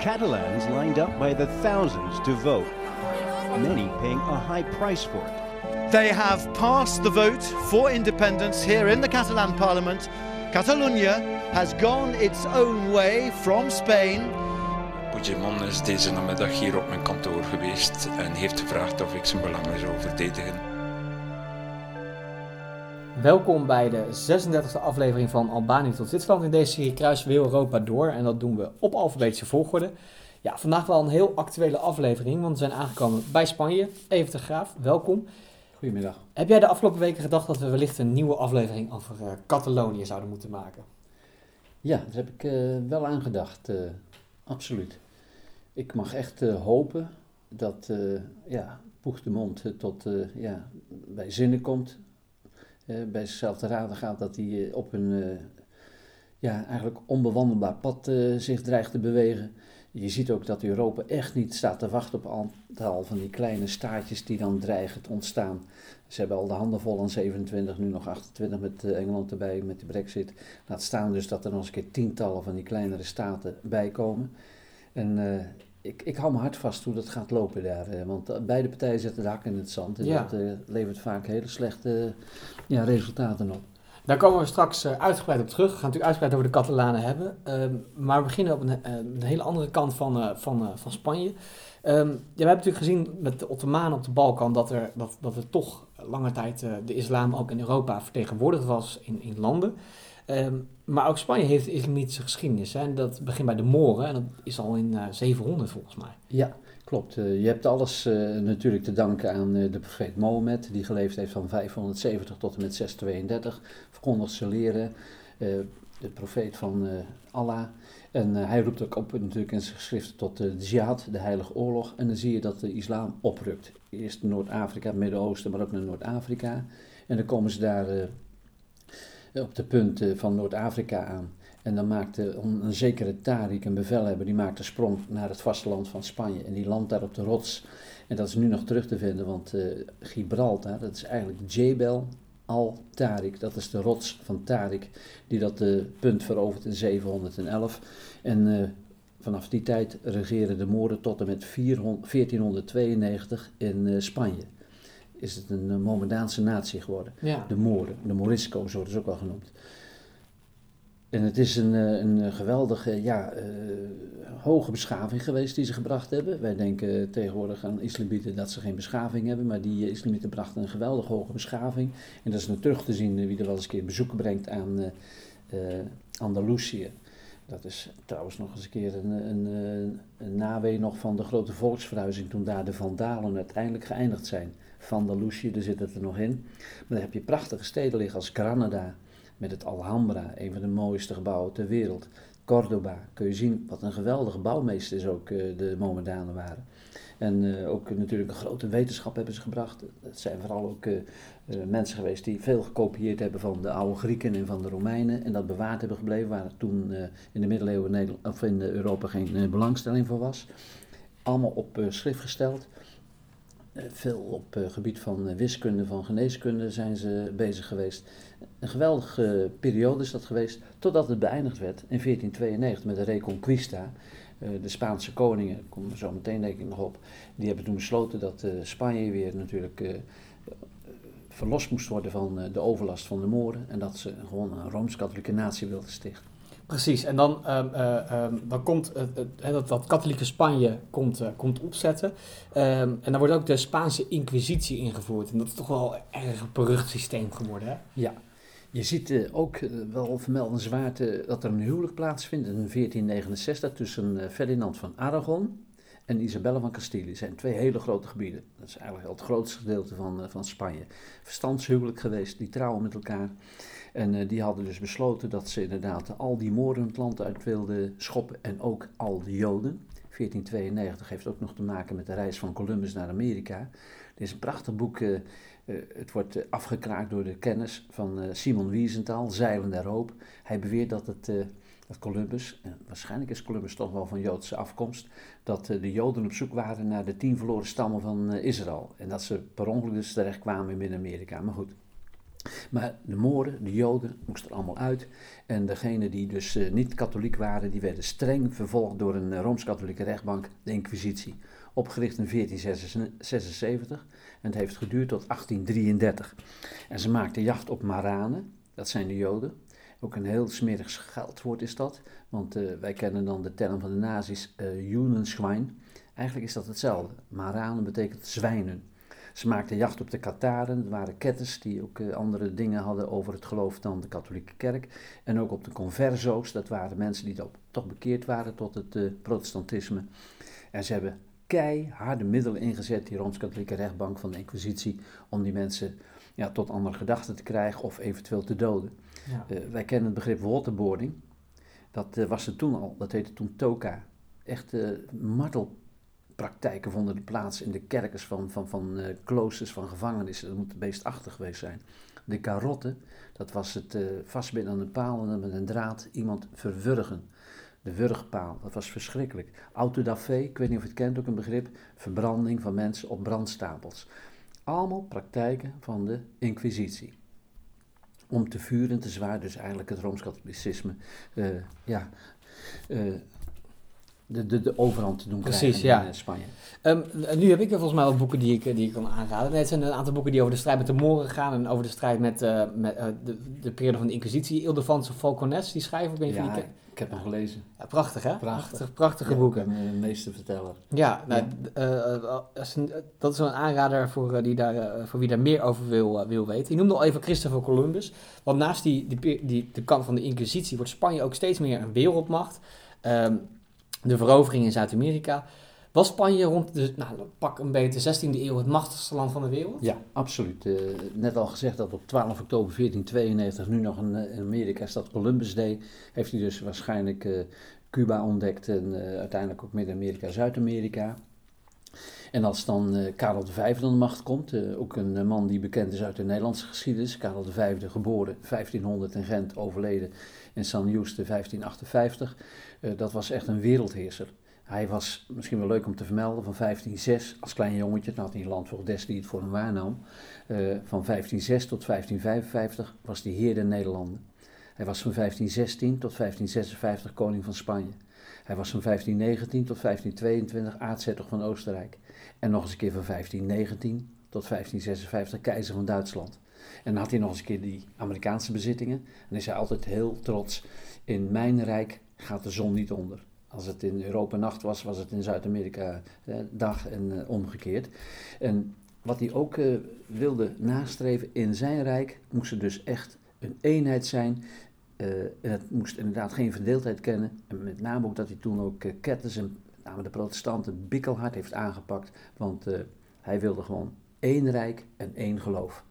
Catalans lined up by the thousands to vote, many paying a high price for it. They have passed the vote for independence here in the Catalan parliament. Catalonia has gone its own way from Spain. Puigdemont is deze namiddag hier op mijn kantoor geweest en heeft gevraagd of ik zijn belangen zou verdedigen. Welkom bij de 36e aflevering van Albanië tot Zwitserland. In deze serie kruisen we heel Europa door en dat doen we op alfabetische volgorde. Ja, vandaag wel een heel actuele aflevering, want we zijn aangekomen bij Spanje. Even de Graaf, welkom. Goedemiddag. Heb jij de afgelopen weken gedacht dat we wellicht een nieuwe aflevering over uh, Catalonië zouden moeten maken? Ja, daar heb ik uh, wel aan gedacht, uh, absoluut. Ik mag echt hopen dat ja, Puigdemont tot ja, bij zinnen komt, bij zichzelf te raden gaat dat hij op een ja, eigenlijk onbewandelbaar pad zich dreigt te bewegen. Je ziet ook dat Europa echt niet staat te wachten op een aantal van die kleine staartjes die dan dreigen te ontstaan. Ze hebben al de handen vol aan 27, nu nog 28 met Engeland erbij, met de brexit. Laat staan dus dat er nog eens een keer tientallen van die kleinere staten bij komen. En ik, ik hou me hard vast hoe dat gaat lopen daar. Want beide partijen zetten de hak in het zand. En ja. dat uh, levert vaak hele slechte ja, resultaten op. Daar komen we straks uitgebreid op terug. We gaan natuurlijk uitgebreid over de Catalanen hebben. Um, maar we beginnen op een, een hele andere kant van, uh, van, uh, van Spanje. Um, ja, we hebben natuurlijk gezien met de Ottomanen op de Balkan dat er, dat, dat er toch lange tijd de islam ook in Europa vertegenwoordigd was in, in landen. Um, maar ook Spanje heeft islamitische geschiedenis. Hè? En dat begint bij de Moren en dat is al in 700 volgens mij. Ja, Klopt, uh, je hebt alles uh, natuurlijk te danken aan uh, de profeet Mohammed, die geleefd heeft van 570 tot en met 632, verkondigt zijn leren, de profeet van Allah. En hij roept ook op natuurlijk in zijn geschriften tot de jihad, de heilige oorlog. En dan zie je dat de islam oprukt. Eerst Noord-Afrika, het Midden-Oosten, maar ook naar Noord-Afrika. En dan komen ze daar op de punt van Noord-Afrika aan. En dan maakte een zekere Tariq, een bevelhebber, die maakte sprong naar het vasteland van Spanje. En die landt daar op de rots. En dat is nu nog terug te vinden, want uh, Gibraltar, dat is eigenlijk Jebel al-Tariq. Dat is de rots van Tariq, die dat uh, punt verovert in 711. En uh, vanaf die tijd regeren de Moren tot en met 400, 1492 in Spanje. Is het een Mohammedaanse natie geworden. Ja. De Moren, de Morisco's worden ze ook wel genoemd. En het is een, een geweldige, ja, uh, hoge beschaving geweest die ze gebracht hebben. Wij denken tegenwoordig aan islamieten dat ze geen beschaving hebben, maar die islamieten brachten een geweldig hoge beschaving. En dat is nu terug te zien wie er wel eens een keer bezoeken brengt aan uh, uh, Andalusië. Dat is trouwens nog eens een keer een, een, een nawee nog van de grote volksverhuizing toen daar de Vandalen uiteindelijk geëindigd zijn. Andalusië, daar zit het er nog in. Maar dan heb je prachtige steden liggen als Granada, met het Alhambra, een van de mooiste gebouwen ter wereld. Cordoba, kun je zien wat een geweldige bouwmeesters ook uh, de Mohammedanen waren. En uh, ook natuurlijk een grote wetenschap hebben ze gebracht. Het zijn vooral ook uh, mensen geweest die veel gekopieerd hebben van de oude Grieken en van de Romeinen. En dat bewaard hebben gebleven, waar toen in de middeleeuwen of in Europa geen belangstelling voor was. Allemaal op schrift gesteld. Veel op het gebied van wiskunde, van geneeskunde zijn ze bezig geweest. Een geweldige periode is dat geweest, totdat het beëindigd werd in 1492 met de Reconquista. De Spaanse koningen, daar komen we zo meteen denk ik nog op, die hebben toen besloten dat Spanje weer natuurlijk verlost moest worden van de overlast van de Moren. En dat ze gewoon een Rooms-Katholieke natie wilden stichten. Precies, en dan, um, uh, um, dan komt uh, dat, dat katholieke Spanje komt, uh, komt opzetten. Um, en dan wordt ook de Spaanse Inquisitie ingevoerd. En dat is toch wel een erg berucht systeem geworden, hè? Ja, je ziet ook wel vermeldenswaard dat er een huwelijk plaatsvindt in 1469 tussen Ferdinand van Aragon en Isabelle van Castilië. Zijn twee hele grote gebieden. Dat is eigenlijk het grootste gedeelte van, van Spanje. Verstandshuwelijk geweest, die trouwen met elkaar. En uh, die hadden dus besloten dat ze inderdaad al die moorden het land uit wilden schoppen en ook al de Joden. 1492 heeft ook nog te maken met de reis van Columbus naar Amerika. Dit is een prachtig boek. Uh, uh, het wordt afgekraakt door de kennis van Simon Wiesenthal, Zeilen der Hoop. Hij beweert dat het dat Columbus, en waarschijnlijk is Columbus toch wel van Joodse afkomst, dat de Joden op zoek waren naar de tien verloren stammen van Israël. En dat ze per ongeluk dus terecht kwamen in Midden-Amerika. Maar goed, Maar de Moren, de Joden, moesten er allemaal uit. En degenen die dus eh, niet katholiek waren, die werden streng vervolgd door een eh, Rooms-Katholieke rechtbank, de Inquisitie. Opgericht in 1476 en het heeft geduurd tot 1833. En ze maakten jacht op Maranen, dat zijn de Joden. Ook een heel smerig geldwoord is dat, want eh, wij kennen dan de term van de nazi's, uh. Eigenlijk is dat hetzelfde. Maranen betekent zwijnen. Ze maakten jacht op de Kataren, er waren ketters die ook uh, andere dingen hadden over het geloof dan de katholieke kerk. En ook op de converso's, dat waren mensen die toch bekeerd waren tot het uh, protestantisme. En ze hebben keiharde middelen ingezet, die Rooms-Katholieke rechtbank van de Inquisitie, om die mensen ja, tot andere gedachten te krijgen of eventueel te doden. Ja. Uh, wij kennen het begrip waterboarding. Dat was er toen al, dat heette toen toka. Echt martel praktijken vonden plaats in de kerkers van, van, van uh, kloosters, van gevangenissen. Dat moet beestachtig geweest zijn. De karotte, dat was het uh, vastbinden aan een paal en met een draad iemand verwurgen. De wurgpaal, dat was verschrikkelijk. Autodafé, ik weet niet of je het kent, ook een begrip. Verbranding van mensen op brandstapels. Allemaal praktijken van de Inquisitie. Om te vuren en te zwaar, dus eigenlijk het Rooms-Katholicisme, uh, ja, de, de, de overhand te doen Precies, krijgen ja. in Spanje. Um, nu heb ik volgens mij wel boeken die ik, die ik kan aanraden. Nee, het zijn een aantal boeken die over de strijd met de Moren gaan en over de strijd met, uh, met uh, de, de periode van de Inquisitie. Ildefonso Falcones, die schrijver, ik weet niet ja, je die ik heb hem gelezen. Ja, prachtig hè? Prachtig. Prachtig, prachtige ja, boeken. De meeste verteller. Ja, nou. Uh, dat is wel een aanrader voor, die daar, voor wie daar meer over wil, wil weten. Je noemde al even Christopher Columbus. Want naast die, die, die, de kant van de Inquisitie wordt Spanje ook steeds meer een wereldmacht. Um, de verovering in Zuid-Amerika. Was Spanje rond de, nou, pak een beetje de 16e eeuw het machtigste land van de wereld? Ja, absoluut. Uh, net al gezegd dat op 12 oktober 1492 nu nog een, in Amerika is dat Columbus Day. Heeft hij dus waarschijnlijk uh, Cuba ontdekt en uiteindelijk ook Midden-Amerika, Zuid-Amerika. En als dan uh, Karel V aan de macht komt, ook een man die bekend is uit de Nederlandse geschiedenis. Karel V, geboren 1500 in Gent, overleden in San Juste 1558. dat was echt een wereldheerser. Hij was misschien wel leuk om te vermelden, van 1506 als klein jongetje, dan had hij een landvoogd des die het voor hem waarnam. van 1506 tot 1555 was hij heer der Nederlanden. Hij was van 1516 tot 1556 koning van Spanje. Hij was van 1519 tot 1522 aartshertog van Oostenrijk. En nog eens een keer van 1519 tot 1556 keizer van Duitsland. En dan had hij nog eens een keer die Amerikaanse bezittingen. En hij altijd heel trots. In mijn rijk gaat de zon niet onder. Als het in Europa nacht was, was het in Zuid-Amerika eh, dag en uh, omgekeerd. En wat hij ook uh, wilde nastreven in zijn rijk, moest er dus echt een eenheid zijn. Het moest inderdaad geen verdeeldheid kennen. En met name ook dat hij toen ook ketters en met name de protestanten bikkelhard heeft aangepakt. Want hij wilde gewoon één rijk en één geloof.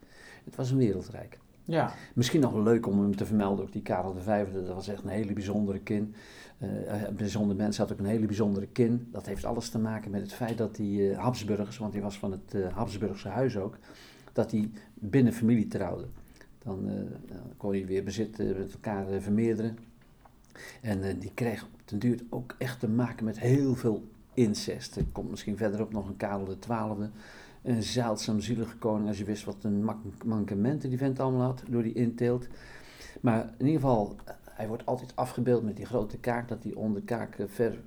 Het was een wereldrijk. Ja. Misschien nog leuk om hem te vermelden, ook die Karel V, dat was echt een hele bijzondere kin. een bijzonder mens had ook een hele bijzondere kin. Dat heeft alles te maken met het feit dat die Habsburgers, want hij was van het Habsburgse huis ook, dat hij binnen familie trouwde. Dan, uh, dan, kon je weer bezit uh, met elkaar uh, vermeerderen. En die kreeg op den duur ook echt te maken met heel veel incest. Er komt misschien verderop nog een Karel XII. Een zeldzaam zielige koning, als je wist wat een mankementen die vent allemaal had door die inteelt. Maar in ieder geval, hij wordt altijd afgebeeld met die grote kaak, dat die onderkaak ver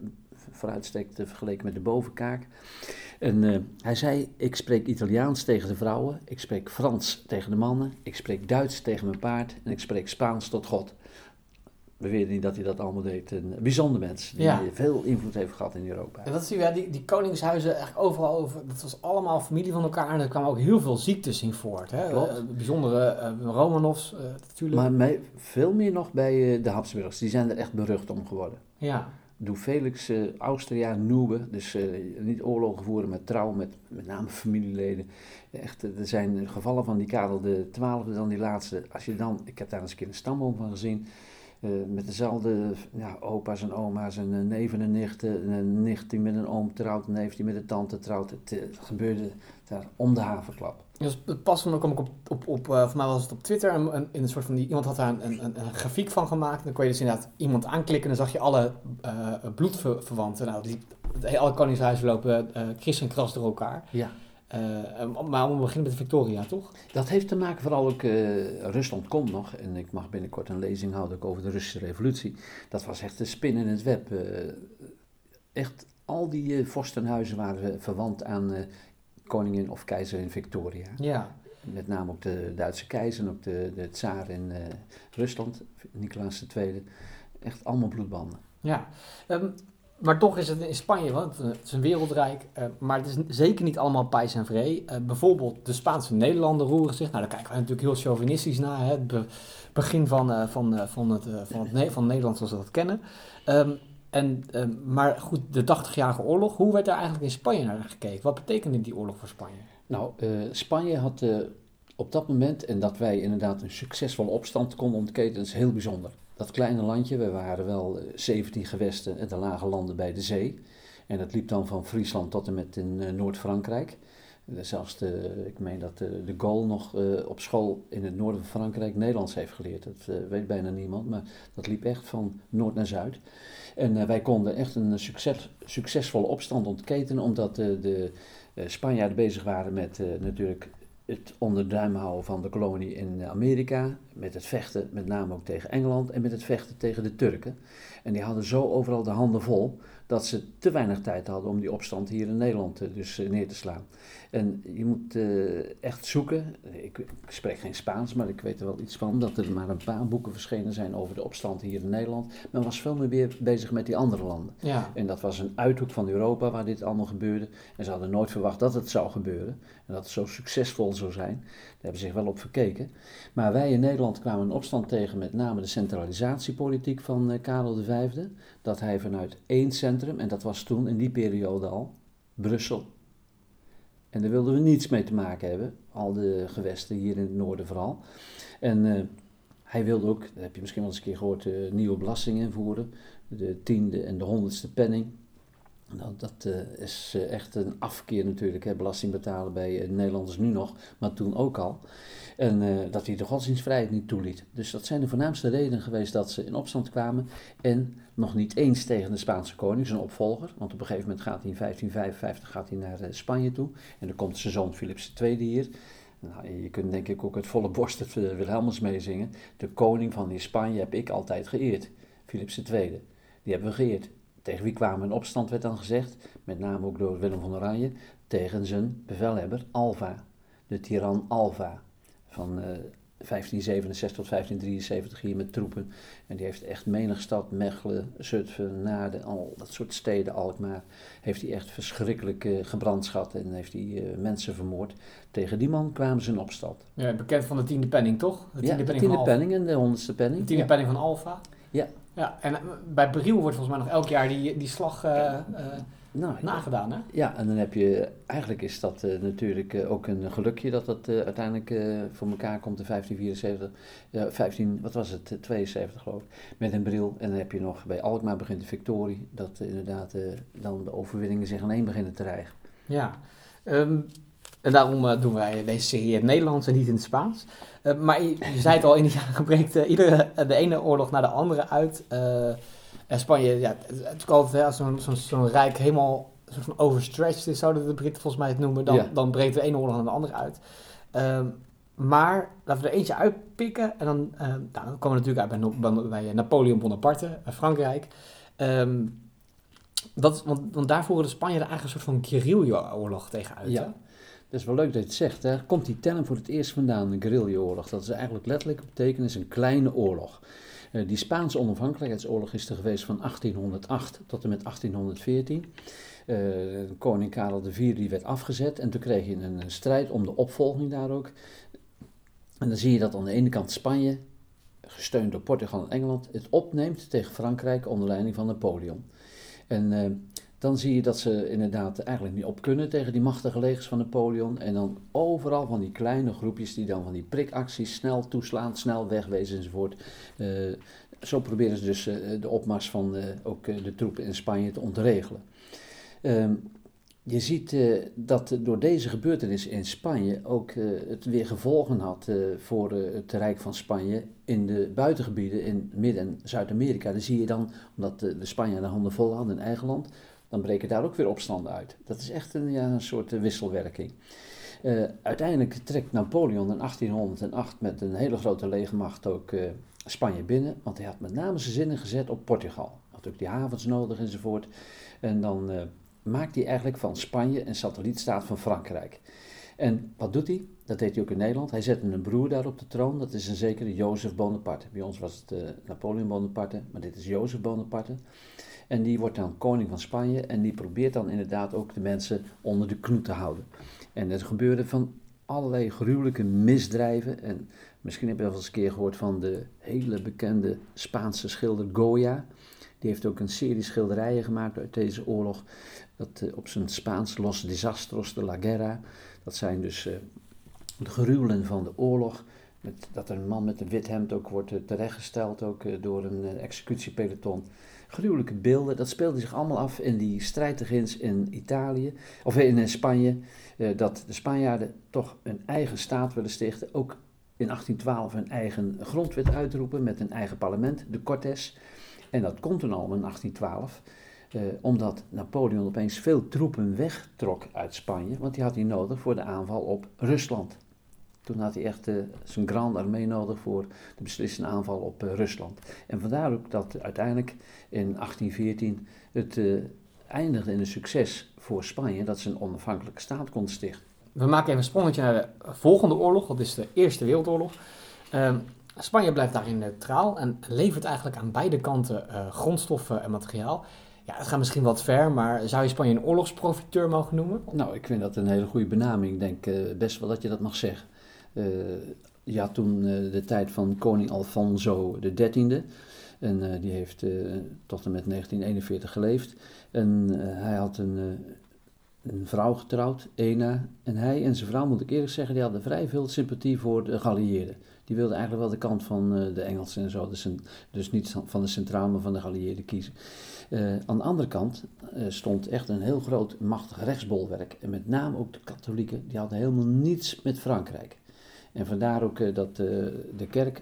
vooruitsteekt vergeleken met de bovenkaak. En uh, hij zei, ik spreek Italiaans tegen de vrouwen, ik spreek Frans tegen de mannen, ik spreek Duits tegen mijn paard en ik spreek Spaans tot God. Beweerde niet dat hij dat allemaal deed. Een bijzonder mens, die ja. veel invloed heeft gehad in Europa. En dat zie je, ja, die, die koningshuizen eigenlijk overal over, dat was allemaal familie van elkaar en er kwamen ook heel veel ziektes in voort. Hè? Uh, bijzondere uh, Romanovs uh, natuurlijk. Maar veel meer nog bij de Habsburgers, die zijn er echt berucht om geworden. Ja. Doe Felix Austria Noebe, dus niet oorlogen voeren met trouw, met met name familieleden. Echt, er zijn gevallen van die Karel de Twaalfde dan die laatste. Als je dan, ik heb daar eens een keer een stamboom van gezien, met dezelfde ja, opa's en oma's en neven en nichten. Een nicht die met een oom trouwt, een neef die met een tante trouwt. Het, het gebeurde daar om de haverklap. Dus pas dan kom ik op, op, op uh, voor mij was het op Twitter, en, en, in een soort van die, iemand had daar een, een, een, grafiek van gemaakt. Dan kon je dus inderdaad iemand aanklikken en dan zag je alle uh, bloedverwanten. Nou, die, alle koningshuizen lopen uh, kris en kras door elkaar. Ja. Maar om te beginnen met Victoria, toch? Dat heeft te maken vooral ook, uh, Rusland komt nog, en ik mag binnenkort een lezing houden ook over de Russische revolutie. Dat was echt een spin in het web. echt, al die vorstenhuizen waren verwant aan koningin of keizerin Victoria. Ja. Met name ook de Duitse keizer en ook de, de tsaar in Rusland, Nicolaas II. Echt allemaal bloedbanden. Ja, ehm, maar toch is het in Spanje, want het is een wereldrijk, uh, maar het is zeker niet allemaal pijs en vree. Uh, bijvoorbeeld de Spaanse Nederlanden roeren zich, nou daar kijken we natuurlijk heel chauvinistisch naar, hè, het begin van, van, van, het, van, het van Nederland zoals we dat kennen. Um, en, um, maar goed, de 80-jarige oorlog, hoe werd daar eigenlijk in Spanje naar gekeken? Wat betekende die oorlog voor Spanje? Nou, Spanje had op dat moment, en dat wij inderdaad een succesvolle opstand konden ontketen, is heel bijzonder dat kleine landje, we waren wel 17 eh, gewesten en de lage landen bij de zee. En dat liep dan van Friesland tot en met in eh, Noord-Frankrijk. Zelfs de, ik meen dat de, Gaulle nog op school in het noorden van Frankrijk Nederlands heeft geleerd. Dat weet bijna niemand, maar dat liep echt van noord naar zuid. En wij konden echt een succes, succesvolle opstand ontketenen, omdat de Spanjaarden bezig waren met natuurlijk het onder duim houden van de kolonie in Amerika, met het vechten met name ook tegen Engeland en met het vechten tegen de Turken. En die hadden zo overal de handen vol dat ze te weinig tijd hadden om die opstand hier in Nederland dus neer te slaan. En je moet uh, echt zoeken. Ik, ik, spreek geen Spaans, maar ik weet er wel iets van. Dat er maar een paar boeken verschenen zijn over de opstand hier in Nederland. Men was veel meer bezig met die andere landen. Ja. En dat was een uithoek van Europa waar dit allemaal gebeurde. En ze hadden nooit verwacht dat het zou gebeuren. En dat het zo succesvol zou zijn. Hebben zich wel op verkeken. Maar wij in Nederland kwamen een opstand tegen met name de centralisatiepolitiek van uh, Karel V. Dat hij vanuit één centrum, en dat was toen in die periode al, Brussel en daar wilden we niets mee te maken hebben, al de gewesten hier in het noorden vooral. En uh, hij wilde ook, dat heb je misschien wel eens een keer gehoord, uh, nieuwe belastingen invoeren. De tiende en de honderdste penning. Nou, dat uh, is echt een afkeer natuurlijk, hè, belasting betalen bij Nederlanders nu nog, maar toen ook al. En dat hij de godsdienstvrijheid niet toeliet. Dus dat zijn de voornaamste redenen geweest dat ze in opstand kwamen. En nog niet eens tegen de Spaanse koning, zijn opvolger. Want op een gegeven moment gaat hij in 1555 gaat hij naar Spanje toe. En dan komt zijn zoon Philips II hier. Nou, je kunt denk ik ook het volle borst het Wilhelmus meezingen. De koning van Spanje heb ik altijd geëerd. Philips II. Die hebben we geëerd. Tegen wie kwamen in opstand, werd dan gezegd. Met name ook door Willem van Oranje. Tegen zijn bevelhebber Alva. De tiran Alva van uh, eh, 1567 tot 1573 hier met troepen. En die heeft echt menig stad, Mechelen, Zutphen, Naarden, al dat soort steden, Alkmaar, heeft hij echt verschrikkelijk uh, gebrandschat en heeft hij uh, mensen vermoord. Tegen die man kwamen ze in opstand. Ja, bekend van de tiende penning, toch? De tiende, ja, penning, de tiende penning en de honderdste penning. De tiende penning van Alfa. Ja. Ja, en bij Briel wordt volgens mij nog elk jaar die, die slag nou, nagedaan, hè? Ja, en dan heb je, eigenlijk is dat uh, natuurlijk uh, ook een gelukje dat dat uh, uiteindelijk voor elkaar komt in 1574, 15, wat was het, 72 geloof ik, met een bril. En dan heb je nog, bij Alkmaar begint de victorie, dat inderdaad dan de overwinningen zich één beginnen te rijgen. Ja, um, en daarom doen wij deze serie in het Nederlands en niet in het Spaans. Maar je, je, zei het al, in de jaren breekt iedere, de ene oorlog naar de andere uit. En Spanje, ja, het is altijd als zo'n rijk helemaal soort van overstretched is, zouden de Britten volgens mij het noemen, dan, dan breekt de ene oorlog aan de andere uit. Um, maar laten we er eentje uitpikken. En dan, uh, nou, dan komen we natuurlijk uit bij, bij Napoleon Bonaparte, Frankrijk. Um, dat, want, want daar voeren de Spanjaarden eigenlijk een soort van guerrilla-oorlog tegen uit. Ja. Dat is wel leuk dat je het zegt. Daar komt die term voor het eerst vandaan, een guerrilla-oorlog. Dat is eigenlijk letterlijk betekenis een kleine oorlog. Uh, die Spaanse onafhankelijkheidsoorlog is er geweest van 1808 tot en met 1814. Uh, koning Karel IV die werd afgezet en toen kreeg je een, strijd om de opvolging daar ook. En dan zie je dat aan de ene kant Spanje, gesteund door Portugal en Engeland, het opneemt tegen Frankrijk onder leiding van Napoleon. En uh, dan zie je dat ze inderdaad eigenlijk niet op kunnen tegen die machtige legers van Napoleon. En dan overal van die kleine groepjes die dan van die prikacties snel toeslaan, snel wegwezen enzovoort. Uh, zo proberen ze dus uh, de opmars van uh, ook de troepen in Spanje te ontregelen. Ehm, je ziet dat door deze gebeurtenis in Spanje ook het weer gevolgen had voor het Rijk van Spanje in de buitengebieden in Midden- en Zuid-Amerika. Dan zie je dan, omdat de Spanjaarden handen vol hadden in eigen land, dan breken daar ook weer opstanden uit. Dat is echt een, ja, een soort wisselwerking. Uh, uiteindelijk trekt Napoleon in 1808 met een hele grote legermacht ook uh, Spanje binnen, want hij had met name zijn zinnen gezet op Portugal. Had ook die havens nodig enzovoort. En dan maakt hij eigenlijk van Spanje een satellietstaat van Frankrijk. En wat doet hij? Dat deed hij ook in Nederland. Hij zette een broer daar op de troon, dat is een zekere Jozef Bonaparte. Bij ons was het Napoleon Bonaparte, maar dit is Jozef Bonaparte. En die wordt dan koning van Spanje en die probeert dan inderdaad ook de mensen onder de knoet te houden. En er gebeurde van allerlei gruwelijke misdrijven. En misschien heb je wel eens een keer gehoord van de hele bekende Spaanse schilder Goya. Die heeft ook een serie schilderijen gemaakt uit deze oorlog. Dat, uh, op zijn Spaans Los Desastros de la Guerra. Dat zijn dus uh, de gruwelen van de oorlog. Met, dat een man met een wit hemd ook wordt uh, terechtgesteld ook, door een executiepeloton gruwelijke beelden. Dat speelde zich allemaal af in die strijdtegins in Italië, of in Spanje. Eh, dat de Spanjaarden toch een eigen staat willen stichten. Ook in 1812 een eigen grondwet uitroepen met een eigen parlement, de Cortes. En dat komt toen al in 1812. Eh, omdat Napoleon opeens veel troepen wegtrok uit Spanje, want die had hij nodig voor de aanval op Rusland. Toen had hij echt uh, zijn Grande Armee nodig voor de beslissende aanval op uh, Rusland. En vandaar ook dat uiteindelijk in 1814 het uh, eindigde in een succes voor Spanje dat ze een onafhankelijke staat kon stichten. We maken even een sprongetje naar de volgende oorlog, dat is de Eerste Wereldoorlog. Ehm, Spanje blijft daarin neutraal en levert eigenlijk aan beide kanten grondstoffen en materiaal. Ja, het gaat misschien wat ver, maar zou je Spanje een oorlogsprofiteur mogen noemen? Nou, ik vind dat een hele goede benaming. Ik denk best wel dat je dat mag zeggen. Je had toen uh, de tijd van koning Alfonso XIII. En uh, die heeft tot en met 1941 geleefd. En hij had een, een, vrouw getrouwd, Ena. En hij en zijn vrouw, moet ik eerlijk zeggen, die hadden vrij veel sympathie voor de geallieerden. Die wilden eigenlijk wel de kant van de Engelsen en zo. Dus, dus niet van de centraal, maar van de geallieerden kiezen. aan de andere kant stond echt een heel groot, machtig rechtsbolwerk. En met name ook de katholieken, die hadden helemaal niets met Frankrijk. En vandaar ook uh, dat uh, de kerk,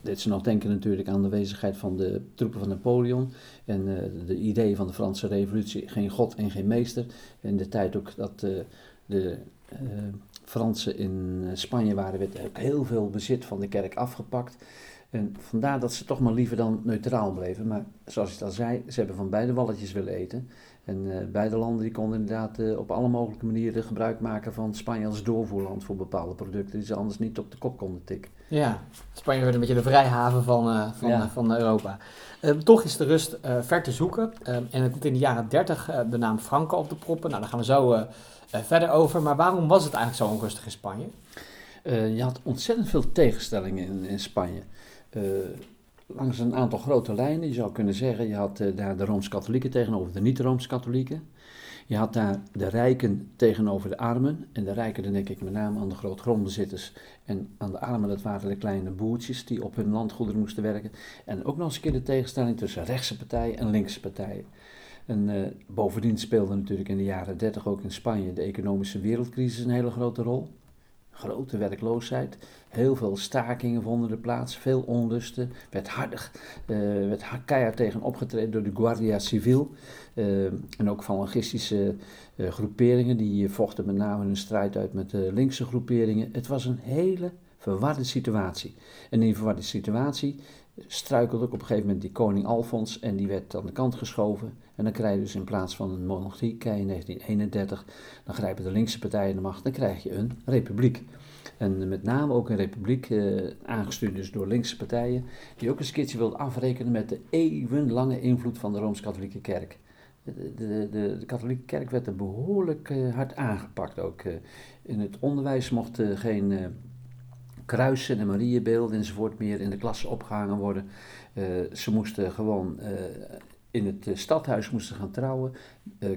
dit ze nog denken natuurlijk aan de wezigheid van de troepen van Napoleon en uh, de idee van de Franse revolutie, geen god en geen meester. En de tijd ook dat de Fransen in Spanje waren, werd ook heel veel bezit van de kerk afgepakt. En vandaar dat ze toch maar liever dan neutraal bleven. Maar zoals ik al zei, ze hebben van beide walletjes willen eten. En uh, beide landen die konden inderdaad uh, op alle mogelijke manieren gebruik maken van Spanje als doorvoerland voor bepaalde producten die ze anders niet op de kop konden tikken. Ja, Spanje werd een beetje de vrijhaven van, uh, van, ja. van Europa. Toch is de rust ver te zoeken. En het komt in de jaren 30 de naam Franco op de proppen. Nou, daar gaan we zo verder over. Maar waarom was het eigenlijk zo onrustig in Spanje? je had ontzettend veel tegenstellingen in, in Spanje langs een aantal grote lijnen. Je zou kunnen zeggen, je had uh, daar de Rooms-Katholieken tegenover de niet-Rooms-Katholieken. Je had daar de rijken tegenover de armen. En de rijken, dan denk ik met name aan de grootgrondbezitters. En aan de armen, dat waren de kleine boertjes die op hun landgoederen moesten werken. En ook nog eens een keer de tegenstelling tussen rechtse partijen en linkse partijen. En uh, bovendien speelde natuurlijk in de jaren 30 ook in Spanje de economische wereldcrisis een hele grote rol grote werkloosheid. Heel veel stakingen vonden er plaats, veel onlusten. Werd, hardig, uh, werd keihard tegen opgetreden door de Guardia Civil. Uh, en ook falangistische uh, groeperingen die vochten met name hun strijd uit met de linkse groeperingen. Het was een hele verwarde situatie. En in die verwarde situatie struikelde op een gegeven moment die koning Alfons en die werd aan de kant geschoven. En dan krijg je dus in plaats van een monarchie, krijg je in 1931, dan grijpen de linkse partijen de macht, dan krijg je een republiek. En met name ook een republiek, eh, aangestuurd dus door linkse partijen, die ook een keertje wilden afrekenen met de eeuwenlange invloed van de Rooms-Katholieke Kerk. De, de, de, katholieke kerk werd er behoorlijk uh, hard aangepakt ook. Uh, in het onderwijs mochten geen uh, kruisen en Mariebeelden enzovoort meer in de klasse opgehangen worden. ze moesten gewoon in het eh, stadhuis moesten gaan trouwen.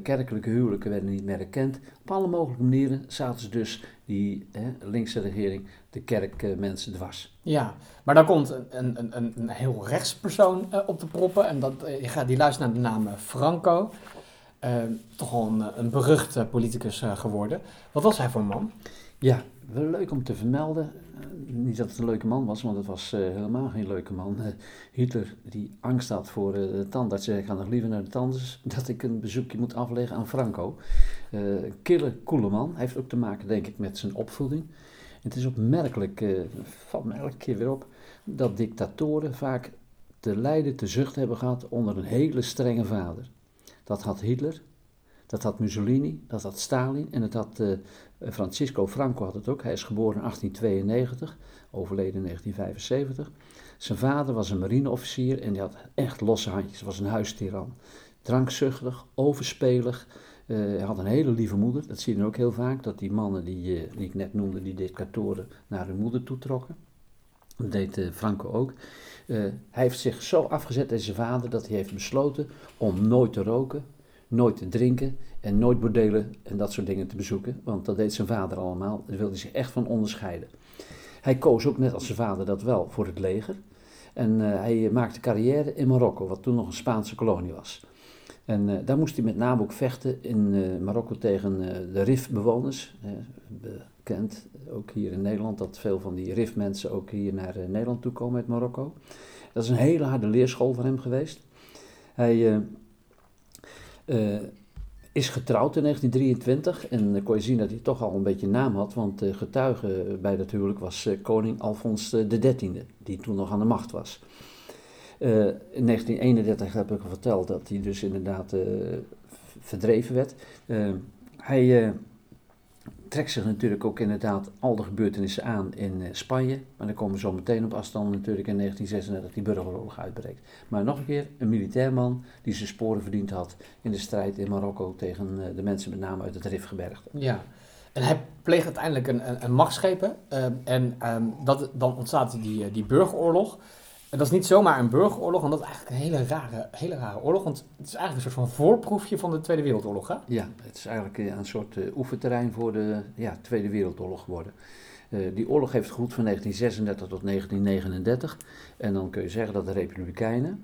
Kerkelijke huwelijken werden niet meer erkend. Op alle mogelijke manieren zaten ze dus, die linkse regering, de kerkmensen dwars. Ja, maar dan komt een, een, een, een heel rechtspersoon op de proppen. En dat, die luistert naar de naam Franco. Toch al een, een berucht eh, politicus eh, geworden. Wat was hij voor man? Ja, wel leuk om te vermelden. Niet dat het een leuke man was, want het was eh, helemaal geen leuke man. Eh, Hitler, die angst had voor eh, de tandarts, zei ik ga nog liever naar de tandarts, dat ik een bezoekje moet afleggen aan Franco. Kille, coole man. Hij heeft ook te maken, denk ik, met zijn opvoeding. Het is opmerkelijk, eh valt me elke keer weer op, dat dictatoren vaak te lijden, te zucht hebben gehad onder een hele strenge vader. Dat had Hitler, dat had Mussolini, dat had Stalin en dat had Francisco Franco had het ook. Hij is geboren in 1892, overleden in 1975. Zijn vader was een marineofficier en die had echt losse handjes, was een huistiran. Drankzuchtig, overspelig. Eh, hij had een hele lieve moeder, dat zie je dan ook heel vaak, dat die mannen die, eh, ik net noemde, die dictatoren, naar hun moeder toetrokken. Dat deed eh, Franco ook. Eh, hij heeft zich zo afgezet tegen zijn vader dat hij heeft besloten om nooit te roken, nooit te drinken en nooit bordelen en dat soort dingen te bezoeken. Want dat deed zijn vader allemaal. Daar wilde hij zich echt van onderscheiden. Hij koos ook net als zijn vader dat wel voor het leger. En eh, hij maakte carrière in Marokko, wat toen nog een Spaanse kolonie was. En eh, daar moest hij met name ook vechten in eh, Marokko tegen de RIF-bewoners. Bekend, ook hier in Nederland, dat veel van die RIF-mensen ook hier naar Nederland toe komen uit Marokko. Dat is een hele harde leerschool voor hem geweest. Hij is getrouwd in 1923 en dan kon je zien dat hij toch al een beetje naam had, want de getuige bij dat huwelijk was eh, koning Alfons XIII, die toen nog aan de macht was. Eh, in 1931 heb ik al verteld dat hij dus inderdaad eh, verdreven werd. Eh, hij eh, trekt zich natuurlijk ook inderdaad al de gebeurtenissen aan in eh, Spanje. Maar dan komen we zo meteen op afstand natuurlijk in 1936 die burgeroorlog uitbreekt. Maar nog een keer, een militair man die zijn sporen verdiend had in de strijd in Marokko tegen eh, de mensen met name uit het Rifgebergte. Ja. En hij pleegt uiteindelijk een, een, ehm, en ehm, dat, dan ontstaat die, eh, die burgeroorlog. Dat is niet zomaar een burgeroorlog, want dat is eigenlijk een hele rare, hele rare oorlog. Want het is eigenlijk een soort van voorproefje van de Tweede Wereldoorlog. Hè? Ja, het is eigenlijk een soort eh, oefenterrein voor de ja, Tweede Wereldoorlog geworden. Eh, die oorlog heeft geroet van 1936 tot 1939. En dan kun je zeggen dat de Republikeinen,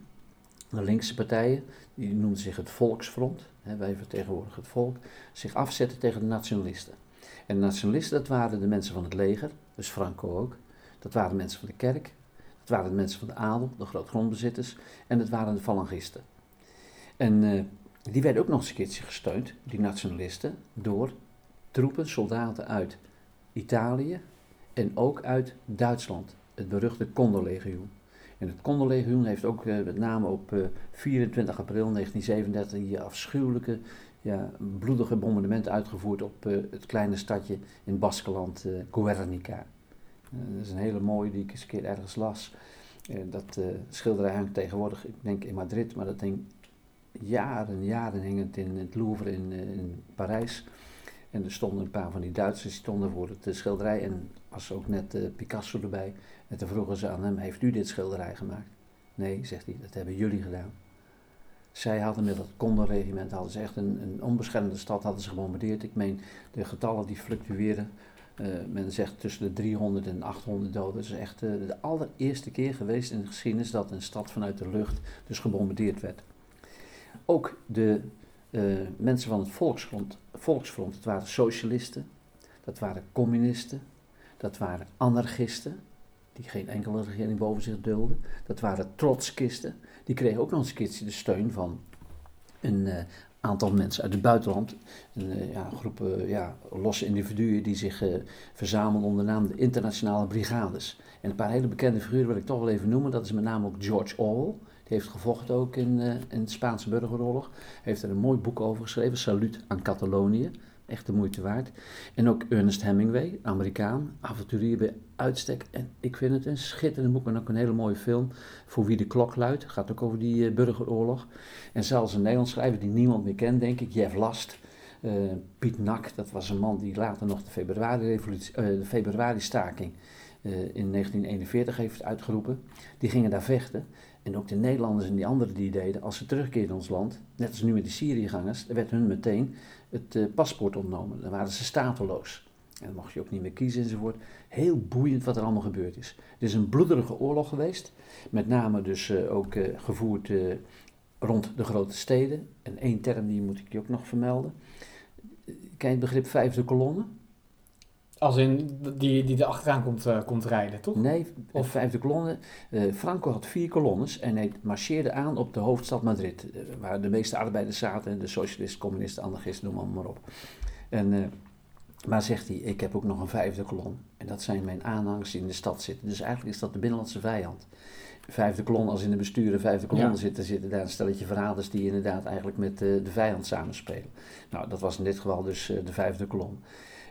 de linkse partijen, die noemden zich het Volksfront, hè, wij vertegenwoordigen het volk, zich afzetten tegen de nationalisten. En de nationalisten, dat waren de mensen van het leger, dus Franco ook. Dat waren mensen van de kerk, dat waren de mensen van de adel, de grootgrondbezitters, en dat waren de falangisten. En eh, die werden ook nog eens een keertje gesteund, die nationalisten, door troepen, soldaten uit Italië en ook uit Duitsland, het beruchte Condorlegioen. En het Condorlegioen heeft ook eh, met name op eh, 24 april 1937 die afschuwelijke, ja, bloedige bombardement uitgevoerd op eh, het kleine stadje in Baskeland, eh Guernica. Eh, dat is een hele mooie die ik eens een keer ergens las. Eh, dat eh, schilderij hangt tegenwoordig, ik denk in Madrid, maar dat hing jaren, jaren hing het in het Louvre in, in Parijs. En er stonden een paar van die Duitsers die stonden voor het schilderij. En was ook net Picasso erbij. En toen vroegen ze aan hem, heeft u dit schilderij gemaakt? Nee, zegt hij, dat hebben jullie gedaan. Zij hadden met dat Condor-regiment, hadden ze echt een, een onbeschermde stad hadden ze gebombardeerd. Ik meen, de getallen die fluctueren. Eh, men zegt tussen de 300 en 800 doden. Het is echt eh, de allereerste keer geweest in de geschiedenis dat een stad vanuit de lucht dus gebombardeerd werd. Ook de eh, mensen van het Volksfront, Volksfront, dat waren socialisten, dat waren communisten, dat waren anarchisten, die geen enkele regering boven zich dulden, dat waren trotskisten, die kregen ook nog eens een keertje de steun van een aantal mensen uit het buitenland, een eh, ja, groep ja, losse individuen die zich eh, verzamelden onder de naam de Internationale Brigades. En een paar hele bekende figuren wil ik toch wel even noemen, dat is met name ook George Orwell. Die heeft gevochten ook in, eh, in de Spaanse burgeroorlog. Heeft er een mooi boek over geschreven, Salut aan Catalonië. Echt de moeite waard. En ook Ernest Hemingway, Amerikaan, avonturier bij uitstek. En ik vind het een schitterend boek en ook een hele mooie film. Voor wie de klok luidt. Gaat ook over die eh, burgeroorlog. En zelfs een Nederlands schrijver die niemand meer kent, denk ik, Jeff Last. Eh, Piet Nak, dat was een man die later nog de eh, de februari-staking eh, in 1941 heeft uitgeroepen. Die gingen daar vechten. En ook de Nederlanders en die anderen die deden, als ze terugkeerden in ons land, net als nu met die Syriëgangers, werd hun meteen het eh, paspoort ontnomen. Dan waren ze stateloos. En dan mocht je ook niet meer kiezen enzovoort. Heel boeiend wat er allemaal gebeurd is. Het is een bloederige oorlog geweest. Met name dus eh, ook eh, gevoerd rond de grote steden. En één term die moet ik je ook nog vermelden. Ken je het begrip vijfde kolonne? Als in die, die er achteraan komt, uh, komt rijden, toch? Nee, of vijfde kolonne. Uh, Franco had vier kolonnes en hij marcheerde aan op de hoofdstad Madrid. Uh, waar de meeste arbeiders zaten, de socialisten, communisten, anarchisten, noem maar op. En, maar zegt hij, ik heb ook nog een vijfde kolon. En dat zijn mijn aanhangers die in de stad zitten. Dus eigenlijk is dat de binnenlandse vijand vijfde kolon, als in de besturen vijfde kolon ja. zitten, zitten daar een stelletje verraders die inderdaad eigenlijk met uh, de vijand samenspelen. Nou, dat was in dit geval dus uh, de vijfde kolon.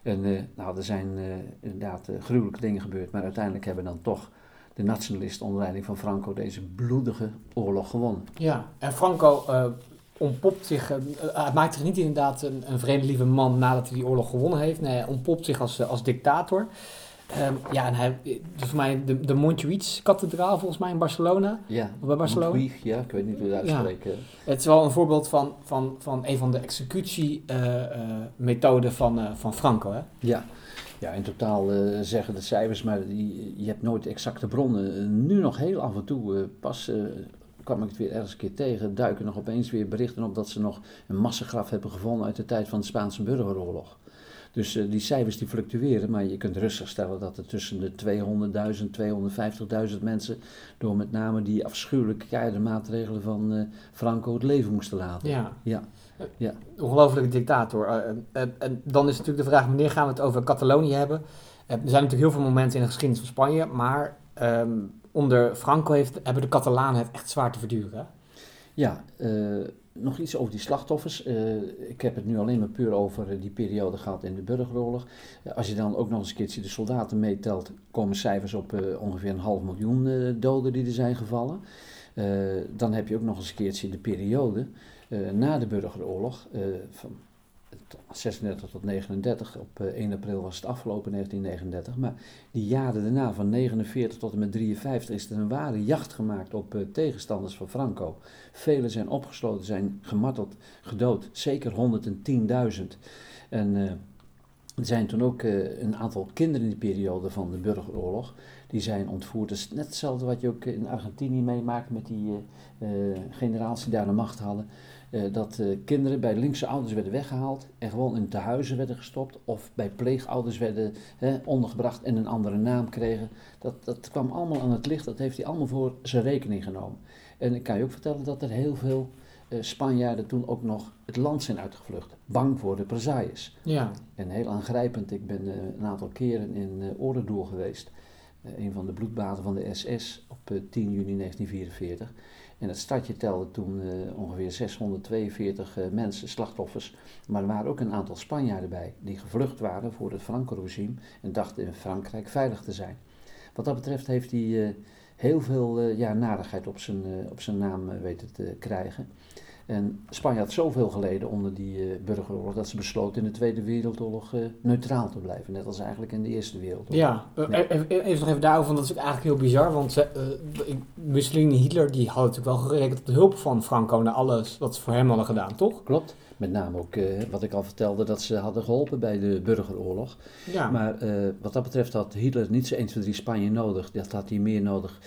En uh, nou, er zijn inderdaad gruwelijke dingen gebeurd, maar uiteindelijk hebben dan toch de nationalisten onder leiding van Franco deze bloedige oorlog gewonnen. Ja, en Franco ontpopt zich, hij maakt zich niet inderdaad een, een vredelieve man nadat hij die oorlog gewonnen heeft. Nee, hij ontpopt zich als, als dictator. Um, ja, en hij, dus voor mij de, de Montjuïc-kathedraal volgens mij in Barcelona. Ja, bij Barcelona. Montjuïc, ja, ik weet niet hoe je het uitspreekt. Ja. Het is wel een voorbeeld van, van, van een van de executiemethoden uh, uh, van, uh, van Franco, hè? Ja. Ja, in totaal zeggen de cijfers, maar die, je hebt nooit exacte bronnen. nu nog heel af en toe, pas kwam ik het weer ergens een keer tegen, duiken nog opeens weer berichten op dat ze nog een massagraf hebben gevonden uit de tijd van de Spaanse burgeroorlog. Dus uh, die cijfers die fluctueren, maar je kunt rustig stellen dat er tussen de 200.000, 250.000 mensen door met name die afschuwelijke keiharde maatregelen van uh, Franco het leven moesten laten. Ja. ja. ja. Ongelofelijke dictator. En dan is natuurlijk de vraag, wanneer gaan we het over Catalonië hebben? er zijn natuurlijk heel veel momenten in de geschiedenis van Spanje, maar um, onder Franco heeft, hebben de Catalanen het echt zwaar te verduren. Ja, nog iets over die slachtoffers. Uh, ik heb het nu alleen maar puur over uh, die periode gehad in de burgeroorlog. Uh, als je dan ook nog eens een keertje de soldaten meetelt, komen cijfers op ongeveer een half miljoen doden die er zijn gevallen. dan heb je ook nog eens een keertje de periode na de burgeroorlog, van 36 tot 39. Op 1 april was het afgelopen 1939. Maar die jaren daarna, van 49 tot en met 53, is er een ware jacht gemaakt op uh, tegenstanders van Franco. Velen zijn opgesloten, zijn gemarteld, gedood. Zeker 110.000. En uh, er zijn toen ook een aantal kinderen in die periode van de burgeroorlog. Die zijn ontvoerd. Dat is net hetzelfde wat je ook in Argentinië meemaakt met die generatie die daar de macht hadden. Uh, dat uh, kinderen bij linkse ouders werden weggehaald en gewoon in tehuizen werden gestopt of bij pleegouders werden hè, ondergebracht en een andere naam kregen. Dat, dat kwam allemaal aan het licht, dat heeft hij allemaal voor zijn rekening genomen. En ik kan je ook vertellen dat er heel veel uh, Spanjaarden toen ook nog het land zijn uitgevlucht, bang voor de Presailles. Ja. En heel aangrijpend, ik ben een aantal keren in uh, Oordendoel geweest, een van de bloedbaden van de SS op 10 juni 1944. En het stadje telde toen uh, ongeveer 642 uh, mensen, slachtoffers. Maar er waren ook een aantal Spanjaarden bij die gevlucht waren voor het Franco-regime en dachten in Frankrijk veilig te zijn. Wat dat betreft heeft hij heel veel ja, narigheid op zijn, op zijn naam weten te krijgen. En Spanje had zoveel geleden onder die uh, burgeroorlog dat ze besloten in de Tweede Wereldoorlog uh, neutraal te blijven. Net als eigenlijk in de Eerste Wereldoorlog. Ja, uh, ja. Even, even, nog even daarover, want dat is eigenlijk heel bizar. Want Mussolini Hitler die hadden natuurlijk wel gerekend op de hulp van Franco naar alles wat ze voor hem hadden gedaan, toch? Klopt. Met name ook wat ik al vertelde, dat ze hadden geholpen bij de burgeroorlog. Ja. Maar wat dat betreft had Hitler niet zo 1, 2, 3 Spanje nodig. Dat had hij meer nodig.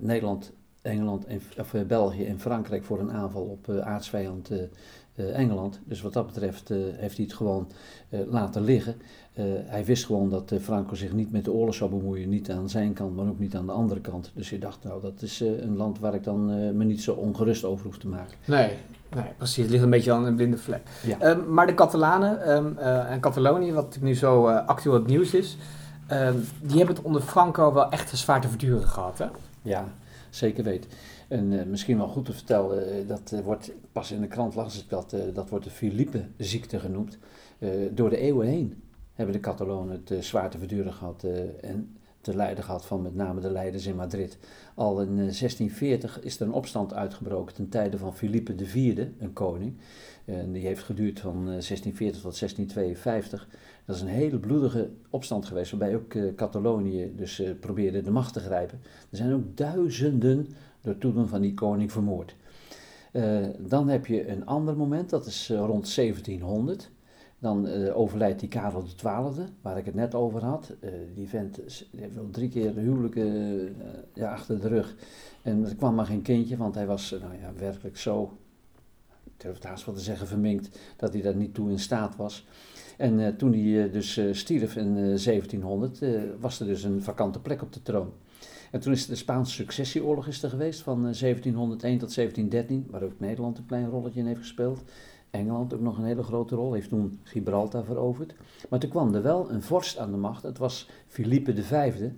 Nederland Engeland en, of uh, België en Frankrijk voor een aanval op uh, aardsvijand uh, Engeland. Dus wat dat betreft heeft hij het gewoon laten liggen. hij wist gewoon dat Franco zich niet met de oorlog zou bemoeien, niet aan zijn kant, maar ook niet aan de andere kant. Dus je dacht, nou, dat is een land waar ik dan me niet zo ongerust over hoef te maken. Nee, nee precies. Het ligt een beetje aan een blinde vlek. Ja. Um, maar de Catalanen um, en Catalonië, wat nu zo actueel het nieuws is, um, die hebben het onder Franco wel echt zwaar te verduren gehad, hè? Ja, Zeker weten. En uh, misschien wel goed te vertellen, uh, dat uh, wordt pas in de krant las ik dat, dat wordt de Philippe-ziekte genoemd. door de eeuwen heen hebben de Catalonen het zwaar te verduren gehad en te lijden gehad van met name de leiders in Madrid. Al in 1640 is er een opstand uitgebroken ten tijde van Philippe IV, een koning. Die heeft geduurd van 1640 tot 1652. Dat is een hele bloedige opstand geweest, waarbij ook uh, Catalonië dus uh, probeerde de macht te grijpen. Er zijn ook duizenden door toedoen van die koning vermoord. Uh, dan heb je een ander moment, dat is rond 1700. Dan eh, overlijdt die Karel XII, waar ik het net over had. Eh, die vent die heeft wel drie keer huwelijken eh, ja, achter de rug. En er kwam maar geen kindje, want hij was eh, nou ja, werkelijk zo, durf het haast wel te zeggen, verminkt, dat hij daar niet toe in staat was. En eh, toen hij eh, dus eh, stierf in eh, 1700, eh, was er dus een vakante plek op de troon. En toen is de Spaanse successieoorlog is er geweest van eh, 1701 tot 1713, waar ook Nederland een klein rolletje in heeft gespeeld. Engeland ook nog een hele grote rol, heeft toen Gibraltar veroverd. Maar toen kwam er wel een vorst aan de macht, het was Philippe V.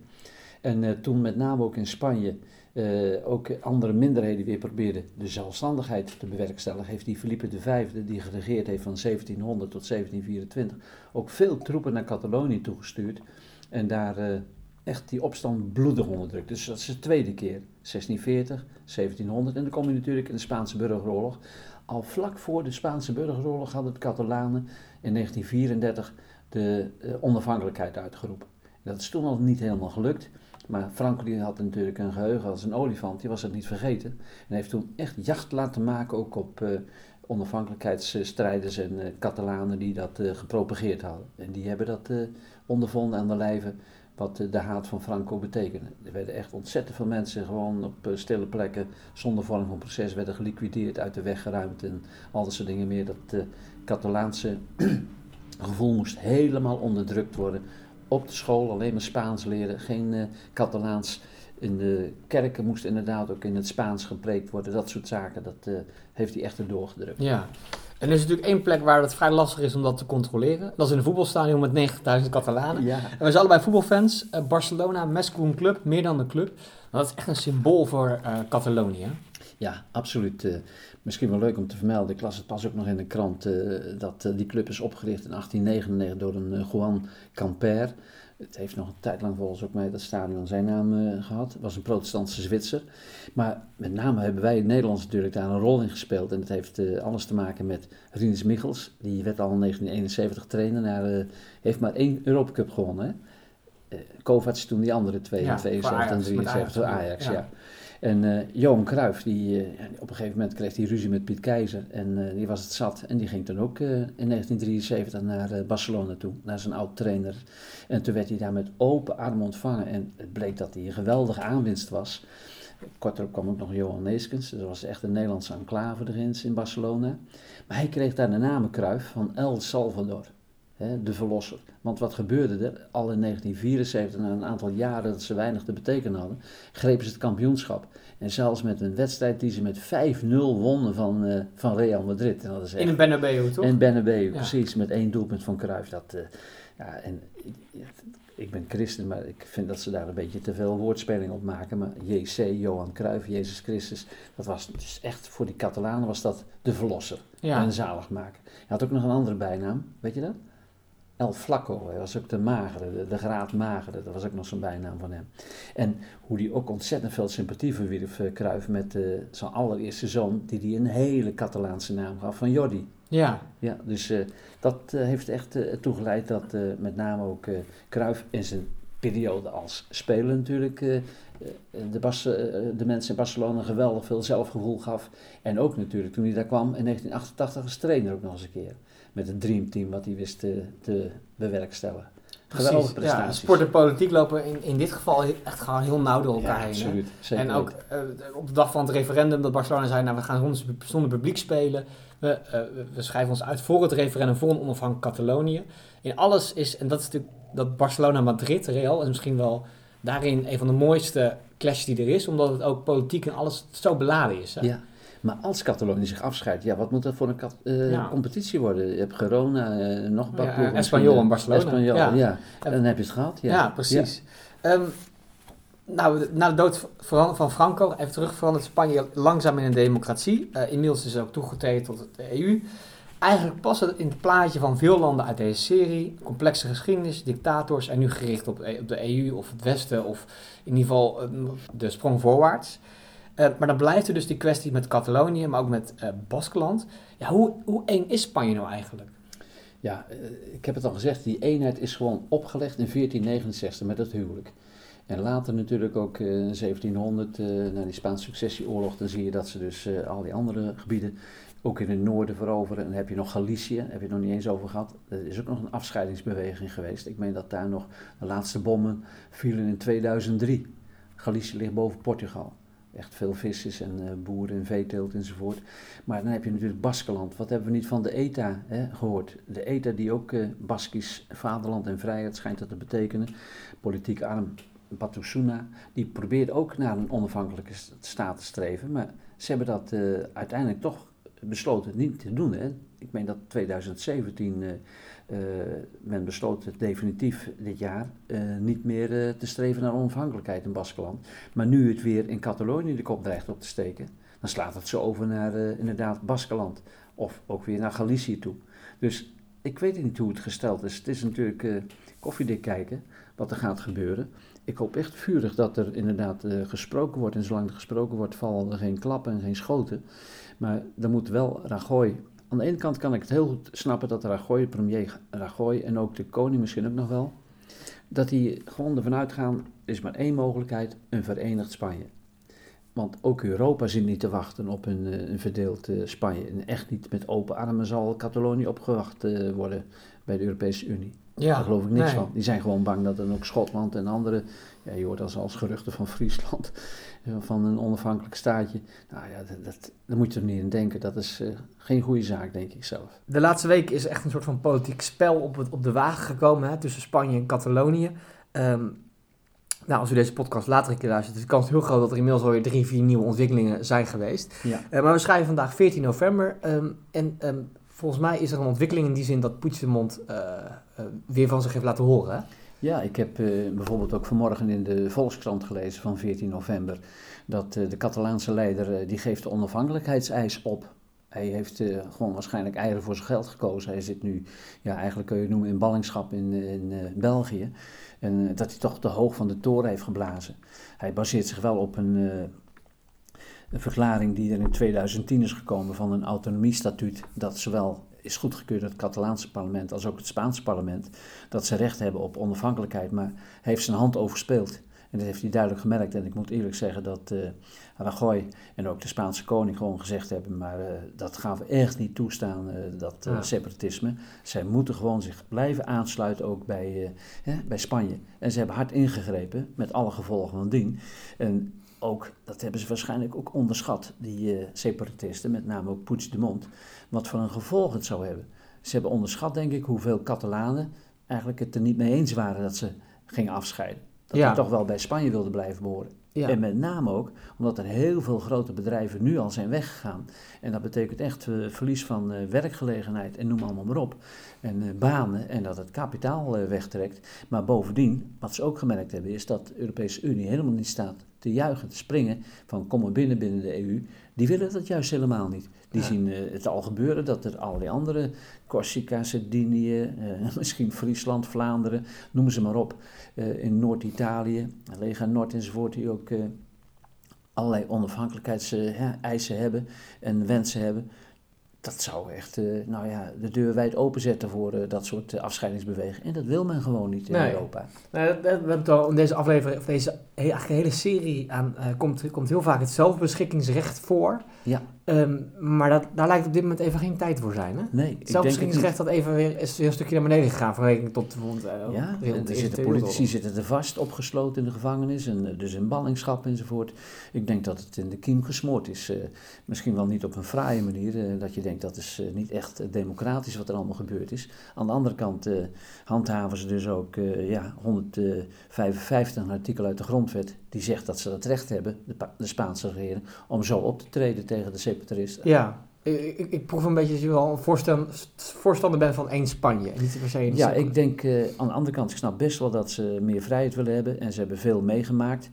En toen met name ook in Spanje eh, ook andere minderheden weer probeerden de zelfstandigheid te bewerkstelligen, heeft die Philippe V, die geregeerd heeft van 1700 tot 1724, ook veel troepen naar Catalonië toegestuurd. En daar eh, echt die opstand bloedig onderdrukt. Dus dat is de tweede keer. 1640, 1700 en dan kom je natuurlijk in de Spaanse burgeroorlog. Al vlak voor de Spaanse burgeroorlog hadden de Catalanen in 1934 de eh, onafhankelijkheid uitgeroepen. Dat is toen al niet helemaal gelukt. Maar Franco die had natuurlijk een geheugen als een olifant, die was het niet vergeten. En heeft toen echt jacht laten maken ook op eh, onafhankelijkheidsstrijders en eh, Catalanen die dat eh, gepropageerd hadden. En die hebben dat ondervonden aan de lijve wat de haat van Franco betekende. Er werden echt ontzettend veel mensen gewoon op stille plekken zonder vorm van proces werden geliquideerd, uit de weg geruimd en al dat soort dingen meer. Dat Catalaanse gevoel moest helemaal onderdrukt worden. Op de school alleen maar Spaans leren, geen eh, Catalaans. In de kerken moest inderdaad ook in het Spaans gepreekt worden. Dat soort zaken, dat eh, heeft hij echt erdoor gedrukt. Ja. En er is natuurlijk één plek waar het vrij lastig is om dat te controleren. Dat is in een voetbalstadion met 90.000 Catalanen. Ja, En we zijn allebei voetbalfans. Eh, Barcelona, Mescoen Club, meer dan een club. Maar dat is echt een symbool voor Catalonië. Ja, absoluut. eh, misschien wel leuk om te vermelden. Ik las het pas ook nog in de krant eh, dat eh, die club is opgericht in 1899 door een Juan Camper. Het heeft nog een tijd lang volgens ook mij dat stadion zijn naam eh, gehad. Was een protestantse Zwitser. Maar met name hebben wij Nederlanders natuurlijk daar een rol in gespeeld. En het heeft alles te maken met Rinus Michels. Die werd al in 1971 trainer. Naar, heeft maar één Europa Cup gewonnen. Hè? Kovacs toen die andere twee, Ja, in 72 voor en Ajax, met 73 voor Ajax, Ajax. ja. ja. En eh, Johan Cruijff, die, eh, op een gegeven moment kreeg hij ruzie met Piet Keizer. En eh, die was het zat. En die ging toen ook in 1973 naar Barcelona toe, naar zijn oud-trainer. En toen werd hij daar met open armen ontvangen. En het bleek dat hij een geweldige aanwinst was. Kort kwam ook nog Johan Neeskens. Dus dat was echt een Nederlandse enclave erin in Barcelona. Maar hij kreeg daar de naam Cruijff van El Salvador. Hè, de verlosser. Want wat gebeurde er? Al in 1974, na een aantal jaren dat ze weinig te betekenen hadden, grepen ze het kampioenschap. En zelfs met een wedstrijd die ze met 5-0 wonnen van, eh, van Real Madrid. En dat is In een Bernabeu, toch? en Bennebeu, Ja. precies, met één doelpunt van Cruijff. Dat, eh, ja, en ik, ben christen, maar ik vind dat ze daar een beetje te veel woordspeling op maken. Maar JC, Johan Cruijff, Jezus Christus, dat was dus echt, voor die Catalanen was dat de verlosser Ja. en de zaligmaker. Hij had ook nog een andere bijnaam, weet je dat? El Flacco, hij was ook de magere, de, de graad magere, dat was ook nog zo'n bijnaam van hem. En hoe die ook ontzettend veel sympathie verwierf, eh, Cruijff, met eh, zijn allereerste zoon, die hij een hele Catalaanse naam gaf, van Jordi. Ja. Ja, dus eh, dat heeft echt eh, ertoe geleid dat met name ook Cruijff in zijn periode als speler natuurlijk de, Bas, de mensen in Barcelona geweldig veel zelfgevoel gaf. En ook natuurlijk toen hij daar kwam in 1988 als trainer ook nog eens een keer. Met het dreamteam wat hij wist te, te bewerkstelligen. Geweldige Precies. Ja, sport en politiek lopen in, in dit geval echt gewoon heel nauw door elkaar Ja, heen. absoluut. Zeker En ook eh, op de dag van het referendum dat Barcelona zei, nou we gaan zonder, zonder publiek spelen. We, eh, we schrijven ons uit voor het referendum voor een onafhankelijk Catalonië. In alles is, en dat is natuurlijk dat Barcelona-Madrid, Real, is misschien wel daarin een van de mooiste clashes die er is. Omdat het ook politiek en alles zo beladen is. Hè? Ja. Maar als Catalonië zich afscheidt, ja, wat moet dat voor een eh, Ja. competitie worden? Je hebt Girona, eh, nog een paar Ja. Espanyol en eh, Barcelona. Espanyol, Ja. ja. En dan heb je het gehad. Ja, Ja, precies. Ehm, nou, na de dood van Franco, even terug, verandert Spanje langzaam in een democratie. Eh, inmiddels is het ook toegetreden tot de EU. Eigenlijk past het in het plaatje van veel landen uit deze serie. Complexe geschiedenis, dictators en nu gericht op, op de EU of het Westen of in ieder geval eh, de sprong voorwaarts. Eh, maar dan blijft er dus die kwestie met Catalonië, maar ook met eh Baskeland. Ja, hoe, hoe eng is Spanje nou eigenlijk? Ja, eh, ik heb het al gezegd, die eenheid is gewoon opgelegd in 1469 met het huwelijk. En later natuurlijk ook in 1700, eh, na die Spaanse successieoorlog, dan zie je dat ze dus al die andere gebieden ook in het noorden veroveren. En dan heb je nog Galicië, heb je het nog niet eens over gehad. Er is ook nog een afscheidingsbeweging geweest. Ik meen dat daar nog de laatste bommen vielen in 2003. Galicië ligt boven Portugal. Echt veel vissers en uh, boeren en veeteelt enzovoort. Maar dan heb je natuurlijk Baskeland. Wat hebben we niet van de ETA hè, gehoord? De ETA die ook uh, Baskisch vaderland en vrijheid schijnt dat te betekenen. Politiek arm Batusuna, die probeert ook naar een onafhankelijke staat te streven. Maar ze hebben dat uh, uiteindelijk toch besloten niet te doen. Hè. Ik meen dat 2017 uh, men besloot definitief dit jaar uh, niet meer uh, te streven naar onafhankelijkheid in Baskeland. Maar nu het weer in Catalonië de kop dreigt op te steken, dan slaat het zo over naar inderdaad Baskeland. Of ook weer naar Galicië toe. Dus ik weet niet hoe het gesteld is. Het is natuurlijk koffiedik kijken wat er gaat gebeuren. Ik hoop echt vurig dat er inderdaad gesproken wordt. En zolang er gesproken wordt, vallen er geen klappen en geen schoten. Maar dan moet wel Rajoy aan de ene kant kan ik het heel goed snappen dat Rajoy, premier Rajoy en ook de koning misschien ook nog wel, dat die gewoon ervan uitgaan, er is maar één mogelijkheid, een verenigd Spanje. Want ook Europa zit niet te wachten op een, eh, verdeeld uh, Spanje. En echt niet met open armen zal Catalonië opgewacht uh, worden bij de Europese Unie. Ja, Daar geloof ik niks van. Die zijn gewoon bang dat dan ook Schotland en andere, ja, je hoort als, als geruchten van Friesland, van een onafhankelijk staatje. Nou ja, dat, dat, daar moet je er niet in denken. Dat is uh, geen goede zaak, denk ik zelf. De laatste week is echt een soort van politiek spel op, het, op de wagen gekomen hè, tussen Spanje en Catalonië. Um, nou, als u deze podcast later een keer luistert, is de kans heel groot dat er inmiddels alweer drie, vier nieuwe ontwikkelingen zijn geweest. Ja. Uh, maar we schrijven vandaag 14 november. Um, en um, volgens mij is er een ontwikkeling in die zin dat Puigdemont uh, weer van zich heeft laten horen. Ja, ik heb uh, bijvoorbeeld ook vanmorgen in de Volkskrant gelezen van 14 november dat de Catalaanse leider die geeft de onafhankelijkheidseis op. Hij heeft gewoon waarschijnlijk eieren voor zijn geld gekozen. Hij zit nu, ja, eigenlijk kun je het noemen in ballingschap in, in België. En dat hij toch te hoog van de toren heeft geblazen. Hij baseert zich wel op een, een verklaring die er in 2010 is gekomen van een autonomiestatuut. Dat zowel is goedgekeurd door het Catalaanse parlement als ook het Spaanse parlement, dat ze recht hebben op onafhankelijkheid, maar heeft zijn hand overspeeld. En dat heeft hij duidelijk gemerkt. En ik moet eerlijk zeggen dat uh, Rajoy en ook de Spaanse koning gewoon gezegd hebben, maar uh, dat gaan we echt niet toestaan, uh, dat ja. separatisme. Zij moeten gewoon zich blijven aansluiten ook bij, bij Spanje. En ze hebben hard ingegrepen, met alle gevolgen van dien. En ook, dat hebben ze waarschijnlijk ook onderschat, die separatisten, met name ook Puigdemont wat voor een gevolg het zou hebben. Ze hebben onderschat, denk ik, hoeveel Catalanen eigenlijk het er niet mee eens waren dat ze gingen afscheiden. Dat ja. toch wel bij Spanje wilden blijven behoren. Ja. En met name ook omdat er heel veel grote bedrijven nu al zijn weggegaan. En dat betekent echt uh, verlies van uh, werkgelegenheid en noem allemaal maar op. En uh, banen en dat het kapitaal wegtrekt. Maar bovendien, wat ze ook gemerkt hebben, is dat de Europese Unie helemaal niet staat te juichen, te springen van kom maar binnen binnen de EU. Die willen dat juist helemaal niet. Die ja. zien uh, het al gebeuren dat er allerlei andere, Corsica, Sardinië, uh, misschien Friesland, Vlaanderen, noem ze maar op, uh, in Noord-Italië, Lega Noord enzovoort, die ook allerlei onafhankelijkheidseisen hebben en wensen hebben dat zou echt uh, nou ja, de deur wijd openzetten voor uh, dat soort uh, afscheidingsbewegingen. En dat wil men gewoon niet in nee. Europa. Nee, we hebben het al in deze aflevering, of deze eigenlijk hele serie aan, komt, komt heel vaak het zelfbeschikkingsrecht voor. Ja. Um, maar dat, daar lijkt op dit moment even geen tijd voor zijn. Hè? Nee, het zelfbeschikkingsrecht dat even weer is een stukje naar beneden gegaan vanwege tot bijvoorbeeld. ja, en er zitten politici zitten er vast opgesloten in de gevangenis en dus in ballingschap enzovoort. Ik denk dat het in de kiem gesmoord is. misschien wel niet op een fraaie manier, dat je denkt dat is uh, niet echt democratisch wat er allemaal gebeurd is. Aan de andere kant uh, handhaven ze dus ook uh, ja, 155 een artikel uit de grondwet die zegt dat ze dat recht hebben, de, de Spaanse regering, om zo op te treden tegen de separatisten. Ja, ik, ik, ik proef een beetje dat je wel een voorstander, voorstander bent van één Spanje. Niet per se ja, ik denk uh, aan de andere kant, ik snap best wel dat ze meer vrijheid willen hebben. En ze hebben veel meegemaakt.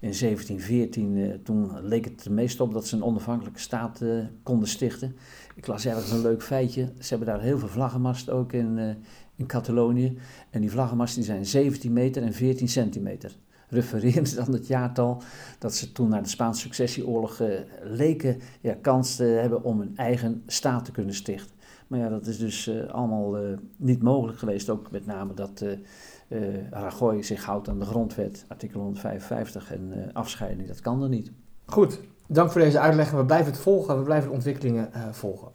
In 1714, uh, toen leek het er meest op dat ze een onafhankelijke staat uh, konden stichten. Ik las ergens een leuk feitje. Ze hebben daar heel veel vlaggenmasten ook in, in Catalonië. En die vlaggenmasten die zijn 17 meter en 14 centimeter refererend aan het jaartal dat ze toen na de Spaanse successieoorlog uh, leken ja, kans te hebben om een eigen staat te kunnen stichten. Maar ja, dat is dus uh, allemaal uh, niet mogelijk geweest, ook met name dat Rajoy zich houdt aan de grondwet, artikel 155 en afscheiding, dat kan er niet. Goed, Dank voor deze uitleg. We blijven het volgen. We blijven de ontwikkelingen eh, volgen.